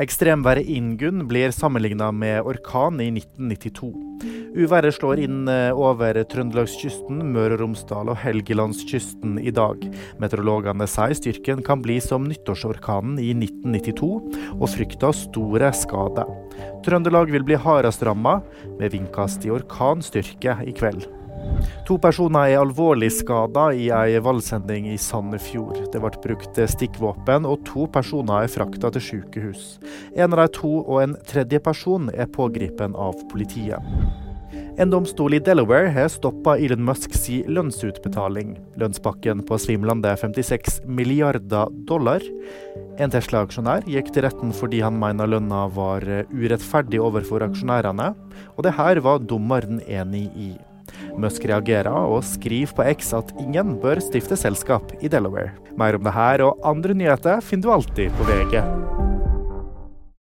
Ekstremværet Ingunn blir sammenligna med orkan i 1992. Uværet slår inn eh, over trøndelagskysten, Møre og Romsdal og Helgelandskysten i dag. Meteorologene sier styrken kan bli som nyttårsorkanen i 1992, og frykter store skader. Trøndelag vil bli hardest ramma, med vindkast i orkanstyrke i kveld. To personer er alvorlig skada i ei valgsending i Sandefjord. Det ble brukt stikkvåpen, og to personer er frakta til sykehus. En av de to og en tredje person er pågrepet av politiet. En domstol i Delaware har stoppa Elon Musks lønnsutbetaling. Lønnspakken på svimlende 56 milliarder dollar. En Tesla-aksjonær gikk til retten fordi han mener lønna var urettferdig overfor aksjonærene, og det her var dommeren enig i. Musk reagerer og skriver på X at ingen bør stifte selskap i Delaware. Mer om det her og andre nyheter finner du alltid på VG.